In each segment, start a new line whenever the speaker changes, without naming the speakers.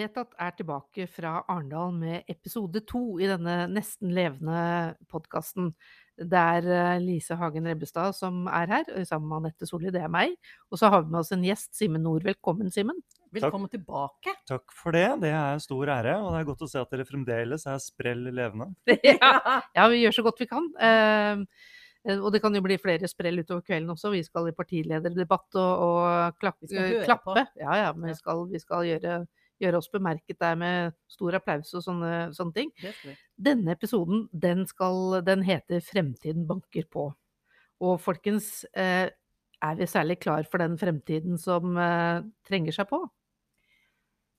Vedtatt er tilbake fra Arendal med episode to i denne nesten levende podkasten. Det er eh, Lise Hagen Rebbestad som er her, sammen med Anette Solli, det er meg. Og så har vi med oss en gjest, Simen Nord. Velkommen, Simen.
Velkommen tilbake.
Takk for det. Det er en stor ære. Og det er godt å se at dere fremdeles er sprell levende.
ja, ja, vi gjør så godt vi kan. Eh, og det kan jo bli flere sprell utover kvelden også. Vi skal i partilederdebatt og, og skal klappe. Ja, ja, men vi skal, vi skal gjøre gjøre oss bemerket der med stor applaus og sånne, sånne ting. Denne episoden den, skal, den heter 'Fremtiden banker på'. Og folkens, eh, er vi særlig klar for den fremtiden som eh, trenger seg på?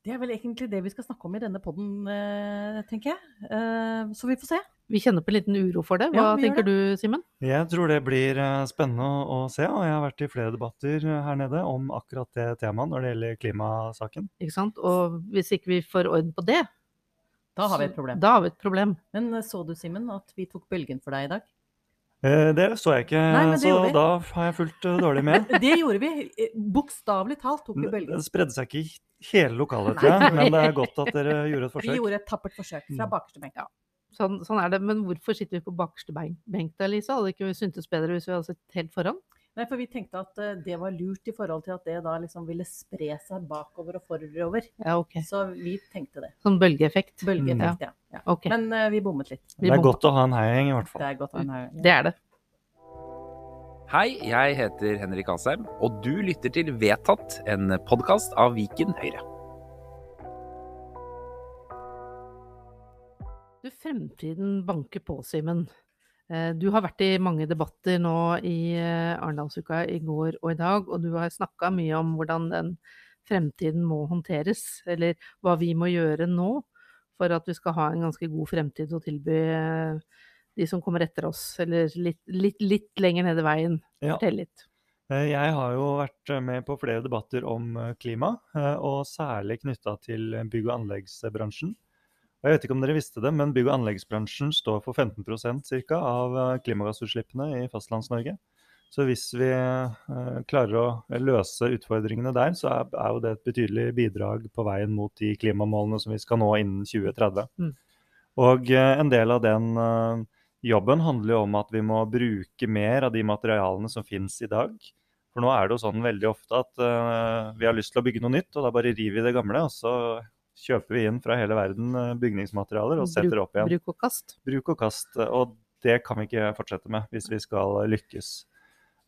Det er vel egentlig det vi skal snakke om i denne poden, eh, tenker jeg. Så vi får se.
Vi kjenner på en liten uro for det. Hva ja, tenker du, Simen?
Jeg tror det blir eh, spennende å se. Og jeg har vært i flere debatter eh, her nede om akkurat det temaet når det gjelder klimasaken.
Ikke sant. Og hvis ikke vi får orden på det
Da har vi et problem.
Da har vi et problem.
Men eh, så du, Simen, at vi tok bølgen for deg i dag?
Det så jeg ikke, Nei, så da har jeg fulgt dårlig med.
det gjorde vi. Bokstavelig talt tok vi bølgen.
Det spredde seg ikke i hele lokalet, tror jeg. Men det er godt at dere gjorde et forsøk.
Vi gjorde et tappert forsøk fra mm. bakerste benk.
Ja. Sånn, sånn, er det. Men hvorfor sitter vi på bakerste benk da, Lisa? Hadde ikke ikke syntes bedre hvis vi hadde sittet helt foran?
Nei, for vi tenkte at uh, det var lurt i forhold til at det da liksom ville spre seg bakover og forover.
Ja, ok.
Så vi tenkte det.
Sånn bølgeeffekt?
Bølgeeffekt, mm. ja. ja.
Okay.
Men uh, vi bommet litt.
Vi det er godt å ha en heiagjeng, i hvert fall.
Det er godt å ha en heiagjeng.
Ja. Det er det.
Hei, jeg heter Henrik Asheim, og du lytter til Vedtatt, en podkast av Viken Høyre.
Du, fremtiden banker på, Simen. Eh, du har vært i mange debatter nå i eh, Arendalsuka i går og i dag, og du har snakka mye om hvordan den fremtiden må håndteres, eller hva vi må gjøre nå for at vi skal ha en ganske god fremtid å tilby eh, de som kommer etter oss, eller litt, litt, litt lenger nede veien. Ja. Fortell litt.
Jeg har jo vært med på flere debatter om klima, og særlig knytta til bygg- og anleggsbransjen. Jeg vet ikke om dere visste det, men bygg- og anleggsbransjen står for 15% cirka, av eh, klimagassutslippene i Fastlands-Norge. Så hvis vi uh, klarer å løse utfordringene der, så er, er, jo det et betydelig bidrag på veien mot de klimamålene som vi skal nå innen 2030. Mm. Og en del av den jobben handler jo om at vi må bruke mer av de materialene som finnes i dag. For nå er det jo sånn veldig ofte at vi har lyst til å bygge noe nytt, og da bare river vi det gamle, og så kjøper vi inn fra hele verden eh, bygningsmaterialer og setter opp igjen.
Bruk og kast.
Bruk og kast. Og det kan vi ikke fortsette med hvis vi skal lykkes.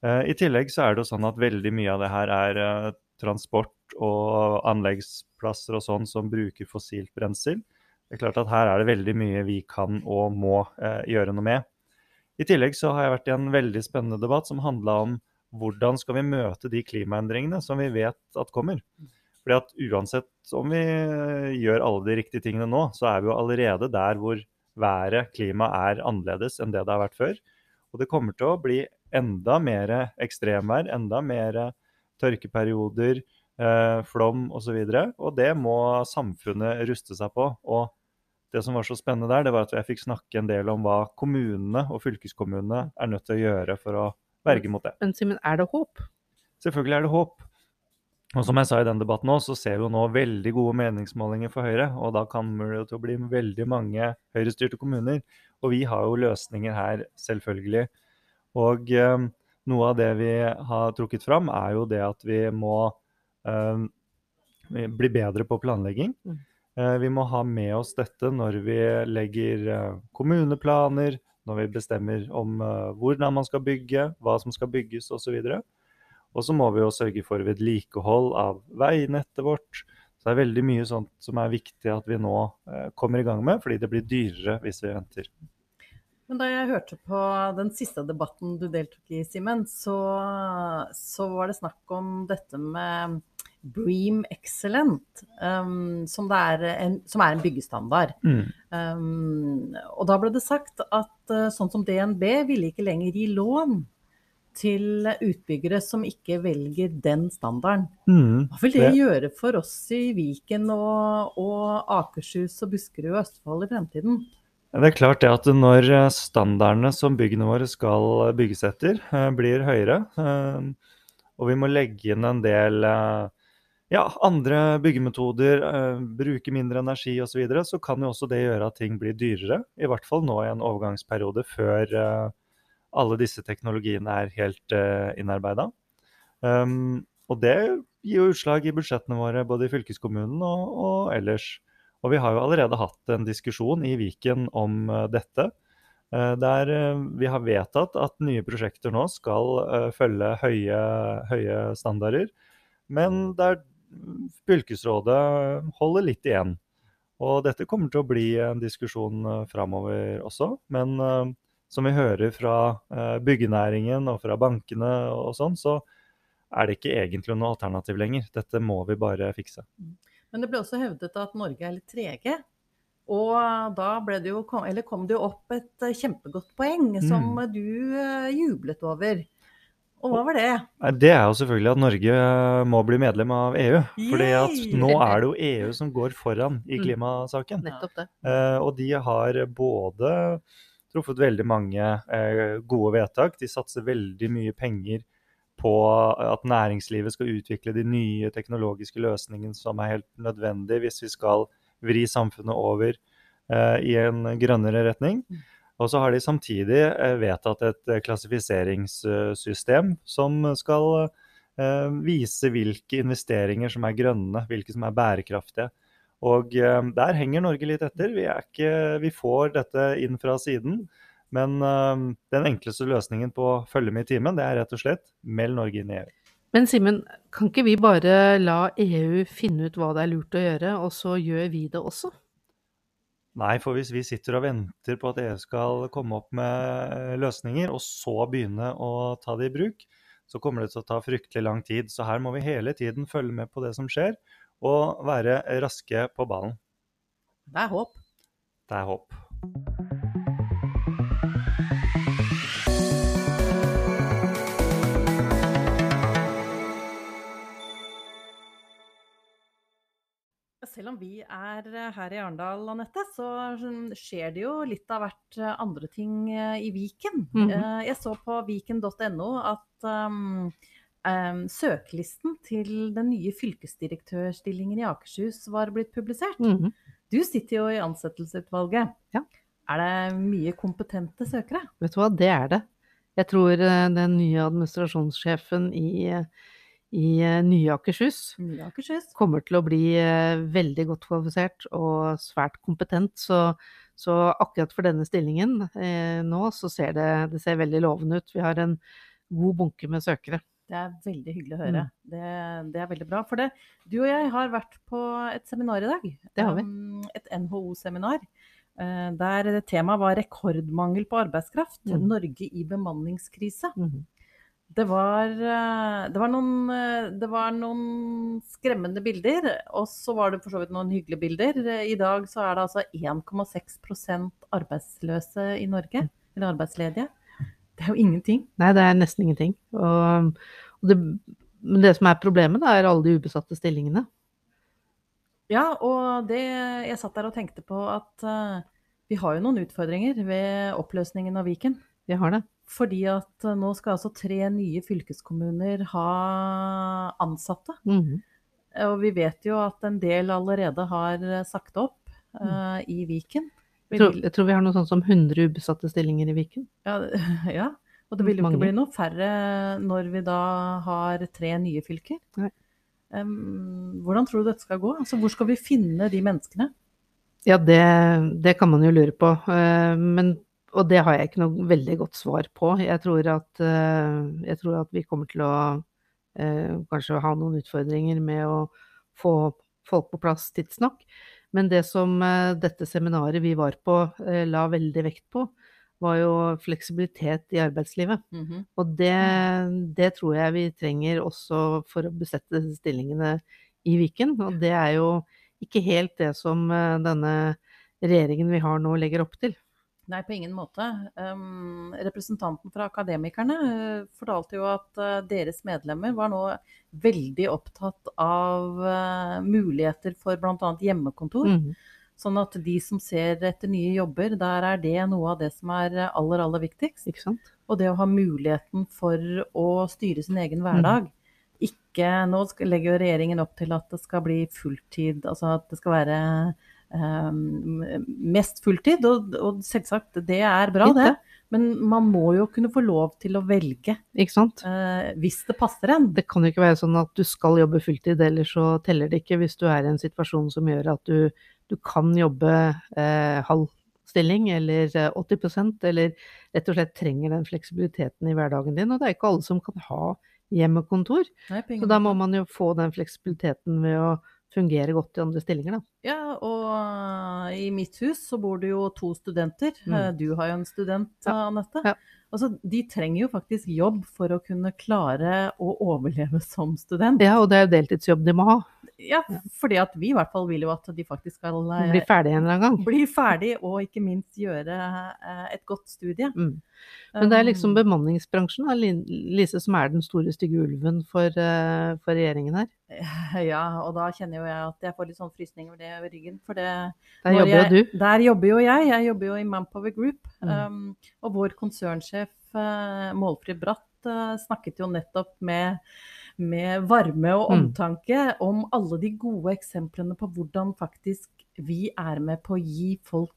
Eh, I tillegg så er det jo sånn at veldig mye av det her er eh, transport og anleggsplasser og sånn som bruker fossilt brensel. Det er klart at her er det veldig mye vi kan og må gjøre noe med. I tillegg så har jeg vært i en veldig spennende debatt som handla om hvordan skal vi møte de klimaendringene som vi vet at kommer. Fordi at uansett om vi gjør alle de riktige tingene nå, så er vi jo allerede der hvor været, klimaet, er annerledes enn det det har vært før. Og det kommer til å bli enda mer ekstremvær, enda mer tørkeperioder, eh, flom osv. Og, så og det må samfunnet ruste seg på. Og det som var så spennende der, det var at jeg fikk snakke en del om hva kommunene og fylkeskommunene er nødt til å gjøre for å verge mot det.
Men Simen, er det håp?
Selvfølgelig er det håp. Og som jeg sa i den debatten òg, så ser vi jo nå veldig gode meningsmålinger for Høyre. Og da kommer det til å bli veldig mange Høyre-styrte kommuner. Og vi har jo løsninger her, selvfølgelig. Og eh, noe av det vi har trukket fram, er jo det at vi må eh, bli bedre på planlegging. Mm. Eh, vi må ha med oss dette når vi legger eh, kommuneplaner, når vi bestemmer om eh, hvordan man skal bygge, hva som skal bygges osv. Og, så og så må vi jo sørge for vedlikehold av veinettet vårt. Så det er veldig mye sånt som er viktig at vi nå eh, kommer i gang med, fordi det blir dyrere hvis vi venter.
Men da jeg hørte på den siste debatten du deltok i, Simen, så, så, var det snakk om dette med Bream Excellent, um, som, er en, som, er en, byggestandard. Mm. Um, og da ble det sagt at uh, sånn som DNB ville ikke lenger gi lån til utbyggere som ikke velger den standarden. Mm, Hva vil det, det, gjøre for oss i Viken og, og, Akershus og Buskerud og Østfold i fremtiden?
Det er klart det at når standardene som byggene våre skal bygges etter, eh, blir høyere, eh, og vi må legge inn en del eh, ja, andre byggemetoder, bruke mindre energi osv., så, videre, så kan jo også det gjøre at ting blir dyrere. I hvert fall nå i en overgangsperiode før alle disse teknologiene er helt uh, innarbeida. Um, og det gir jo utslag i budsjettene våre både i fylkeskommunen og, og ellers. Og vi har jo allerede hatt en diskusjon i Viken om uh, dette. Uh, der vi har vedtatt at nye prosjekter nå skal følge høye, høye, standarder. Men der fylkesrådet holder litt igjen. Og dette kommer til å bli en diskusjon framover også. Men som vi hører fra byggenæringen og fra bankene og sånn, så er det ikke egentlig noe alternativ lenger. Dette må vi bare fikse.
Men det ble også hevdet at Norge er litt trege. Og da det jo, kom det jo opp et eh, kjempegodt poeng som mm. du eh, jublet over. Og hva var det?
Det er jo selvfølgelig at Norge må bli medlem av EU. Fordi at nå er det jo EU som går foran i mm. klimasaken.
Nettopp det.
Eh, og de har både truffet veldig mange gode vedtak. De satser veldig mye penger på at næringslivet skal utvikle de nye teknologiske løsningene som er helt nødvendige hvis vi skal vri samfunnet over eh, i en grønnere retning. Mm. Og så har de samtidig eh, vedtatt et eh, klassifiseringssystem som skal eh, vise hvilke investeringer som er grønne, hvilke som er bærekraftige. Og eh, der henger Norge litt etter. Vi, ikke, vi får dette inn fra siden. Men uh, den enkleste løsningen på å følge med i timen, det er rett og slett meld Norge inn i EU.
Men Simen, kan ikke vi bare la EU finne ut hva det er lurt å gjøre, og så gjør vi det også?
Nei, for hvis vi sitter og venter på at EU skal komme opp med eh, løsninger, og så begynne å ta det i bruk, så kommer det til å ta fryktelig lang tid. Så her må vi hele tiden følge med på det som skjer, og være raske på ballen.
Det er håp.
Det er håp.
selv om vi er her i Arendal, Anette, så skjer det jo litt av hvert eh, andre ting eh, i Viken. Mm -hmm. Jeg så på viken.no at um, um, søkelisten til den nye fylkesdirektørstillingen i Akershus var blitt publisert. Mm -hmm. Du sitter jo i ansettelsesutvalget. Ja. Er det mye kompetente søkere?
Vet du hva, det er det. Jeg tror den nye administrasjonssjefen i i eh, nye Akershus,
nye Akershus.
kommer til å bli eh, veldig godt kvalifisert og svært kompetent. Så, så akkurat for denne stillingen eh, nå, så ser det, det ser veldig lovende ut. Vi har en god bunke med søkere.
Det er veldig hyggelig å høre. Mm. Det, det, er veldig bra. For det, du og jeg har vært på et seminar i dag.
Det har vi.
Et NHO-seminar. Uh, der temaet var rekordmangel på arbeidskraft. Mm. Norge i bemanningskrise. Mm det var, eh, det, var noen, eh, det var, noen, skremmende bilder, og så var det for så vidt noen hyggelige bilder. I dag så er det altså 1,6% arbeidsløse i Norge, eller arbeidsledige. Det er jo ingenting.
Nei, det er nesten ingenting. Og det, men det som er problemet, da, er alle de ubesatte stillingene.
Ja, og det Jeg satt der og tenkte på at uh, vi har jo noen utfordringer ved oppløsningen av Viken.
Vi har det.
Fordi at uh, nå skal altså tre nye fylkeskommuner ha ansatte. Mm. Og vi vet jo at en del allerede har eh, sagt opp uh, i Viken.
Jeg tror, jeg tror, vi har noe sånt som 100 ubesatte stillinger i Viken.
Ja, ja. Og det vil jo Mange. ikke bli noe færre når vi da har tre nye fylker. Um, hvordan tror du dette skal gå? Altså, hvor skal vi finne de menneskene?
Ja, det, det kan man jo lure på. Uh, men og det har jeg ikke noe veldig godt svar på. Jeg tror at, eh, jeg tror at vi kommer til å eh, kanskje ha noen utfordringer med å få folk på plass tidsnok. Men det som eh, dette seminaret vi var på, la veldig vekt på, var jo fleksibilitet i arbeidslivet. Mm -hmm. Og det, det, tror jeg vi trenger også for å besette stillingene i Viken. Og det er jo ikke helt det som denne regjeringen vi har nå, legger opp til.
Nei, på ingen måte. Um, representanten fra Akademikerne uh, fortalte jo at uh, deres medlemmer var nå veldig opptatt av uh, muligheter for bl.a. hjemmekontor. Mm. Sånn at de som ser etter nye jobber, der er det noe av det som er aller, aller viktigst. Og det å ha muligheten for å styre sin egen hverdag. Mm. ikke Nå legger jo regjeringen opp til at det skal bli fulltid, altså at det skal være um, mest fulltid. Og, og, selvsagt, det er bra, det. Men man må jo kunne få lov til å velge
ikke sant?
Uh, hvis det passer en.
Det kan jo ikke være sånn at du skal jobbe fulltid, ellers så teller det ikke hvis du er i en situasjon som gjør at du, du kan jobbe eh, halv stilling eller 80% eller rett og slett trenger den fleksibiliteten i hverdagen din. Og det er ikke alle som kan ha hjemmekontor. Nei, så da må man jo få den fleksibiliteten ved å fungere godt i andre stillinger, da.
Ja, og i mitt hus så bor det jo to studenter. Mm. Uh, du har jo en student, ja. Anette. Ja. Altså, de trenger jo faktisk jobb for å kunne klare å overleve som student.
Ja, og det er jo deltidsjobb de må ha.
Ja, fordi at vi i hvert fall vil jo at de faktisk skal
uh, Bli ferdig en eller annen gang.
Bli ferdig, og ikke minst gjøre et godt studie. Mm.
Men det er liksom um, bemanningsbransjen, Lise, som er den store stygge ulven for, for regjeringen her.
Ja, og da kjenner jo jeg at jeg får litt sånn frysninger ved ryggen. For det
Der jobber jo du.
Der jobber jo jeg. Jeg jobber jo i Manpower Group. Mm. Um, og vår konsernsjef uh, Målfrid Bratt uh, snakket jo nettopp med, med varme og mm. omtanke mm. om alle de gode eksemplene på hvordan faktisk vi er med på å gi folk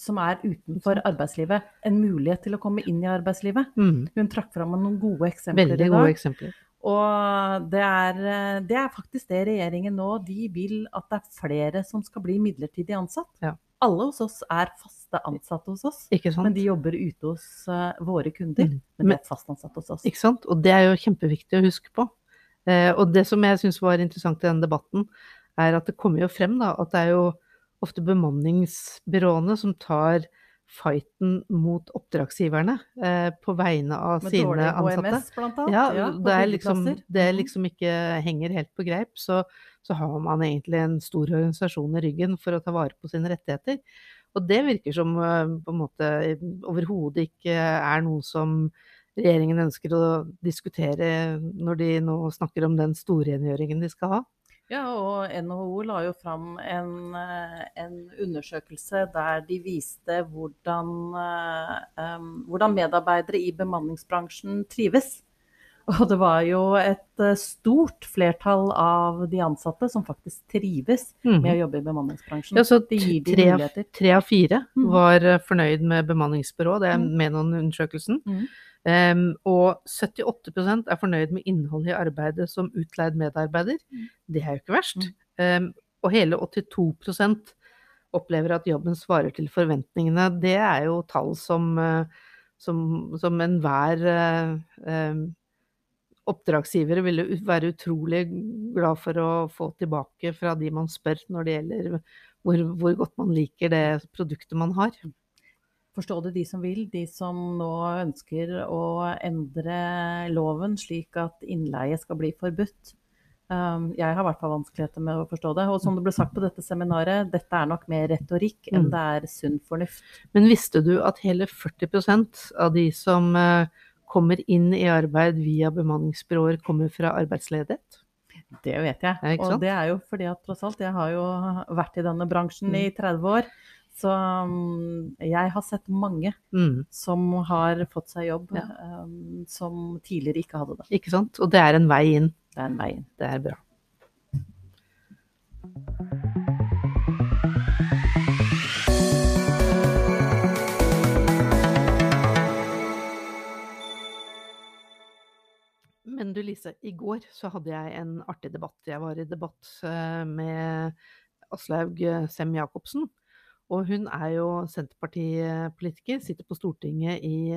som er utenfor arbeidslivet, en mulighet til å komme inn i arbeidslivet. Mm. Hun trakk fram noen gode eksempler
Veldig i dag. Gode eksempler.
Og det er, det er, faktisk det regjeringen nå De vil at det er flere som skal bli midlertidig ansatt. Ja. Alle hos oss er faste ansatte hos oss, men de jobber ute hos uh, våre kunder. Mm. Men de er fast ansatte hos oss.
Ikke sant? Og det er jo kjempeviktig å huske på. Eh, og det som jeg syns var interessant i denne debatten, er at det kommer jo frem da, at det er jo ofte bemanningsbyråene som tar fighten mot oppdragsgiverne eh, på vegne av Med sine ansatte. Med dårlig HMS, blant annet? Ja, ja det, er liksom, det mhm. liksom ikke henger helt på greip. Så, så, har man egentlig en stor organisasjon i ryggen for å ta vare på sine rettigheter. Og det virker som eh, på en måte overhodet ikke er noe som regjeringen ønsker å diskutere når de nå snakker om den storrengjøringen de skal ha.
Ja, og NHO la jo fram en, eh, en undersøkelse der de viste hvordan, um, hvordan, medarbeidere i bemanningsbransjen trives. Og det var jo et stort flertall av de ansatte som faktisk trives mm. med å jobbe i bemanningsbransjen.
Ja, så tre, tre, av fire mm. var fornøyd med bemanningsbyrå, det er med Menon-undersøkelsen. Mm. Um, og 78% er fornøyd med innholdet i arbeidet som utleid medarbeider. Mm. Det er jo ikke verst. Um, og hele 82% opplever at jobben svarer til forventningene. Det er jo tall som, uh, som, som enhver uh, oppdragsgivere ville være utrolig glad for å få tilbake fra de man spør når det gjelder hvor, hvor godt man liker det produktet man har.
Forstå det de som vil, de som nå ønsker å endre loven slik at innleie skal bli forbudt. Um, jeg har i hvert fall vanskeligheter med å forstå det. Og som det ble sagt på dette seminaret, dette er nok mer retorikk enn mm. det er sunn fornuft.
Men visste du at hele 40% av de som uh, kommer inn i arbeid via bemanningsbyråer, kommer fra arbeidsledighet?
Det vet jeg. og det er jo fordi at tross alt, jeg har jo vært i denne bransjen mm. i 30 år. Så um, jeg har sett mange mm. som har fått seg jobb ja. um, som tidligere ikke hadde det.
Ikke sant. Og det er en vei inn.
Det er en vei inn.
Det er bra. Men du Lise, i går så hadde jeg en artig debatt. Jeg var i debatt eh, med Aslaug eh, Sem-Jacobsen. Og hun er jo Senterpartipolitiker, sitter på Stortinget i,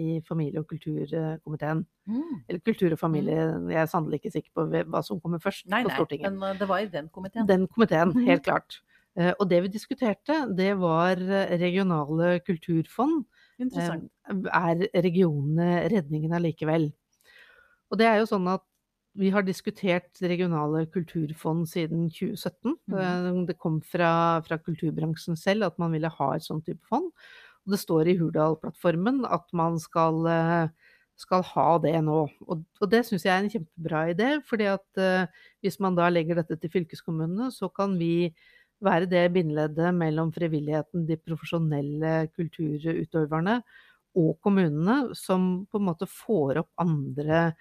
i familie- og kulturkomiteen. Mm. Eller kultur og familie, mm. jeg er sannelig ikke sikker på hva som kommer først
nei,
på Stortinget.
Nei, men eh, det var i den komiteen.
Den komiteen, mm. helt klart. Eh, og det vi diskuterte, det var regionale kulturfond.
Interessant.
Er regionene redningen allikevel? Og det er jo sånn at vi har diskutert regionale kulturfond siden 2017. Mm. Det kom fra, fra, kulturbransjen selv at man ville ha et sånt type fond. Og det står i Hurdal-plattformen at man skal, eh, skal, ha det nå. Og, og det syns jeg er en kjempebra idé. fordi at uh, hvis man da legger dette til fylkeskommunene, så kan vi være det bindeleddet mellom frivilligheten, de profesjonelle kulturutøverne og kommunene som på en måte får opp andre,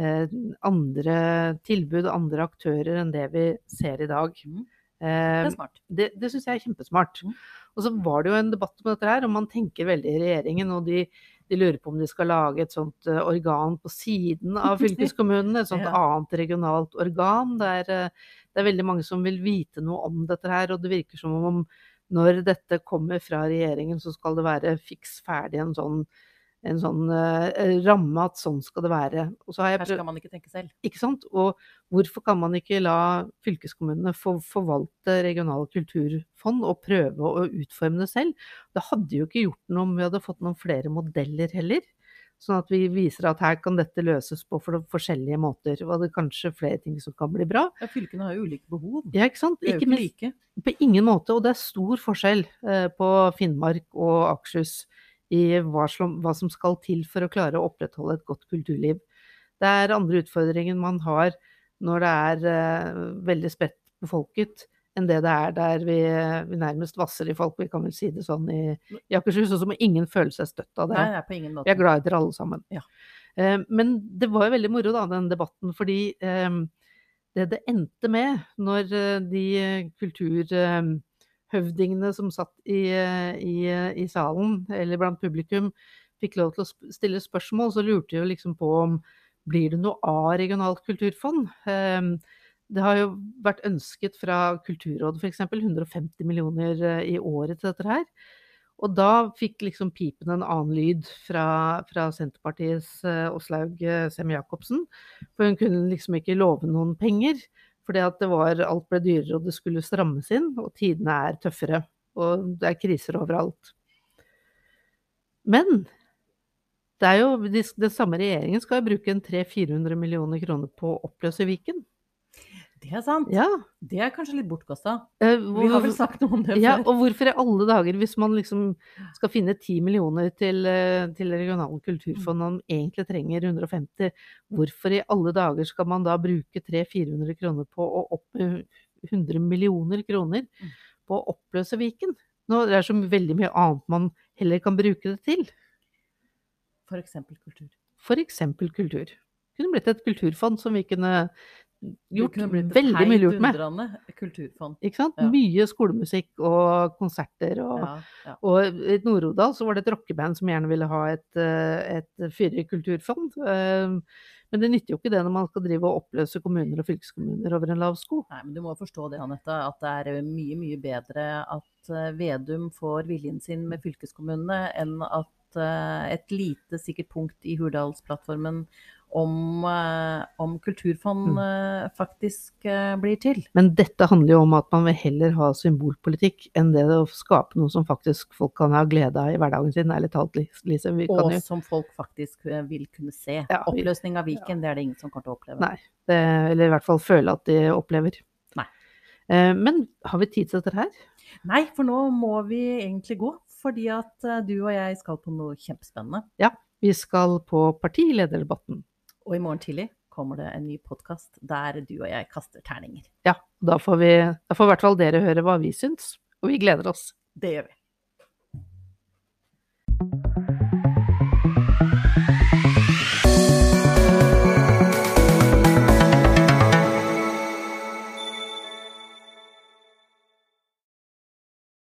eh, andre tilbud, andre aktører enn det vi ser i dag.
Mm.
Eh,
Det er smart.
det, det syns jeg er kjempesmart.
Mm.
Og så var det jo en debatt om dette her, og man tenker veldig i regjeringen, og de, de lurer på om de skal lage et sånt eh, organ på siden av fylkeskommunene, et sånt
Ja.
annet regionalt organ. Det er, det er veldig mange som vil vite noe om dette her, og det virker som om når dette kommer fra regjeringen, så skal det være fiks ferdig en sånn, en sånn uh, ramme at sånn skal det være. Og så har jeg
Her skal man ikke tenke selv.
ikke sant? Og hvorfor kan man ikke la fylkeskommunene få forvalte regionale kulturfond og prøve å utforme det selv? Det hadde jo ikke gjort noe om vi hadde fått noen flere modeller heller. Sånn at vi viser at her kan dette løses på for forskjellige måter. Og det er kanskje flere ting som kan bli bra.
Ja, fylkene har jo ulike behov.
Ja, ikke sant? Ikke med,
like.
på ingen måte, og det er stor forskjell eh, på Finnmark og Akershus i hva som, hva som skal til for å klare å opprettholde et godt kulturliv. Det er andre utfordringer man har når det er eh, veldig spredt befolket, enn det det er der vi, vi nærmest vasser i folk, vi kan vel si det sånn i, i Akershus, og så må ingen føle seg støtt av det.
Nei, nei, på ingen
Vi
måte.
er glad i dere alle sammen.
Ja.
Eh, men det var jo veldig moro, da, den debatten, fordi eh, det det endte med når eh, de kulturhøvdingene som satt i, eh, i, eh, i salen, eller blant publikum, fikk lov til å stille spørsmål, så lurte de jo liksom på om blir det noe av regionalt kulturfond? Eh, det har jo vært ønsket fra Kulturrådet f.eks. 150 millioner eh, i året til dette her. Og da fikk liksom pipen en annen lyd fra, fra Senterpartiets eh, Åslaug eh, Sem-Jacobsen. For hun kunne liksom ikke love noen penger. Fordi at alt ble dyrere og det skulle strammes inn, og tidene er tøffere. Og det er kriser overalt. Men det er jo, den samme regjeringen skal bruke en 300-400 millioner kroner på å oppløse Viken.
Det er sant.
Ja.
Det er kanskje litt bortkasta.
eh,
Vi har vel sagt noe om det før.
Ja, og hvorfor i alle dager, hvis man liksom skal finne 10 millioner til, eh, til regionale kulturfond, og man egentlig trenger 150, hvorfor i alle dager skal man da bruke 300-400 kroner på å opp 100 millioner kroner
Mm.
på å oppløse Viken? Nå det er så veldig mye annet man heller kan bruke det til.
Eksempel kultur.
Eksempel kultur. Det kunne blitt et kulturfond som vi kunne gjort veldig mye lurt med.
kulturfond.
Ikke sant?
Ja.
Mye skolemusikk og konserter og
Ja, ja.
Og i Nord-Odal så var det et rockeband som gjerne ville ha et, eh, et fyrig kulturfond. Eh, Men det nytter jo ikke det når man skal drive og oppløse kommuner og fylkeskommuner over en lav sko.
Nei, men du må forstå det, Anette, at det er mye, mye bedre at eh, Vedum får viljen sin med fylkeskommunene, enn at eh, et lite sikkert punkt i Hurdalsplattformen om, eh, om kulturfond
Mm.
eh, faktisk eh, blir til.
Men dette handler jo om at man vil heller ha symbolpolitikk enn det å skape noe som faktisk folk kan ha glede av i hverdagen sin, ærlig talt, Lise. Vi kan
Og
jo
som folk faktisk vil kunne se.
Ja, vi-
Oppløsning av Viken, det er det ingen som kommer til å oppleve.
Nei. det, eller i hvert fall føle at de opplever.
Nei.
Men har vi tid til dette her?
Nei, for nå må vi egentlig gå. Fordi at du og jeg skal på noe kjempespennende.
Vi skal på partilederdebatten.
Og i morgen tidlig kommer det en ny podkast der du og jeg kaster terninger.
Ja, da får, vi, da får i hvert fall dere høre hva vi syns, og vi gleder oss.
Det gjør vi.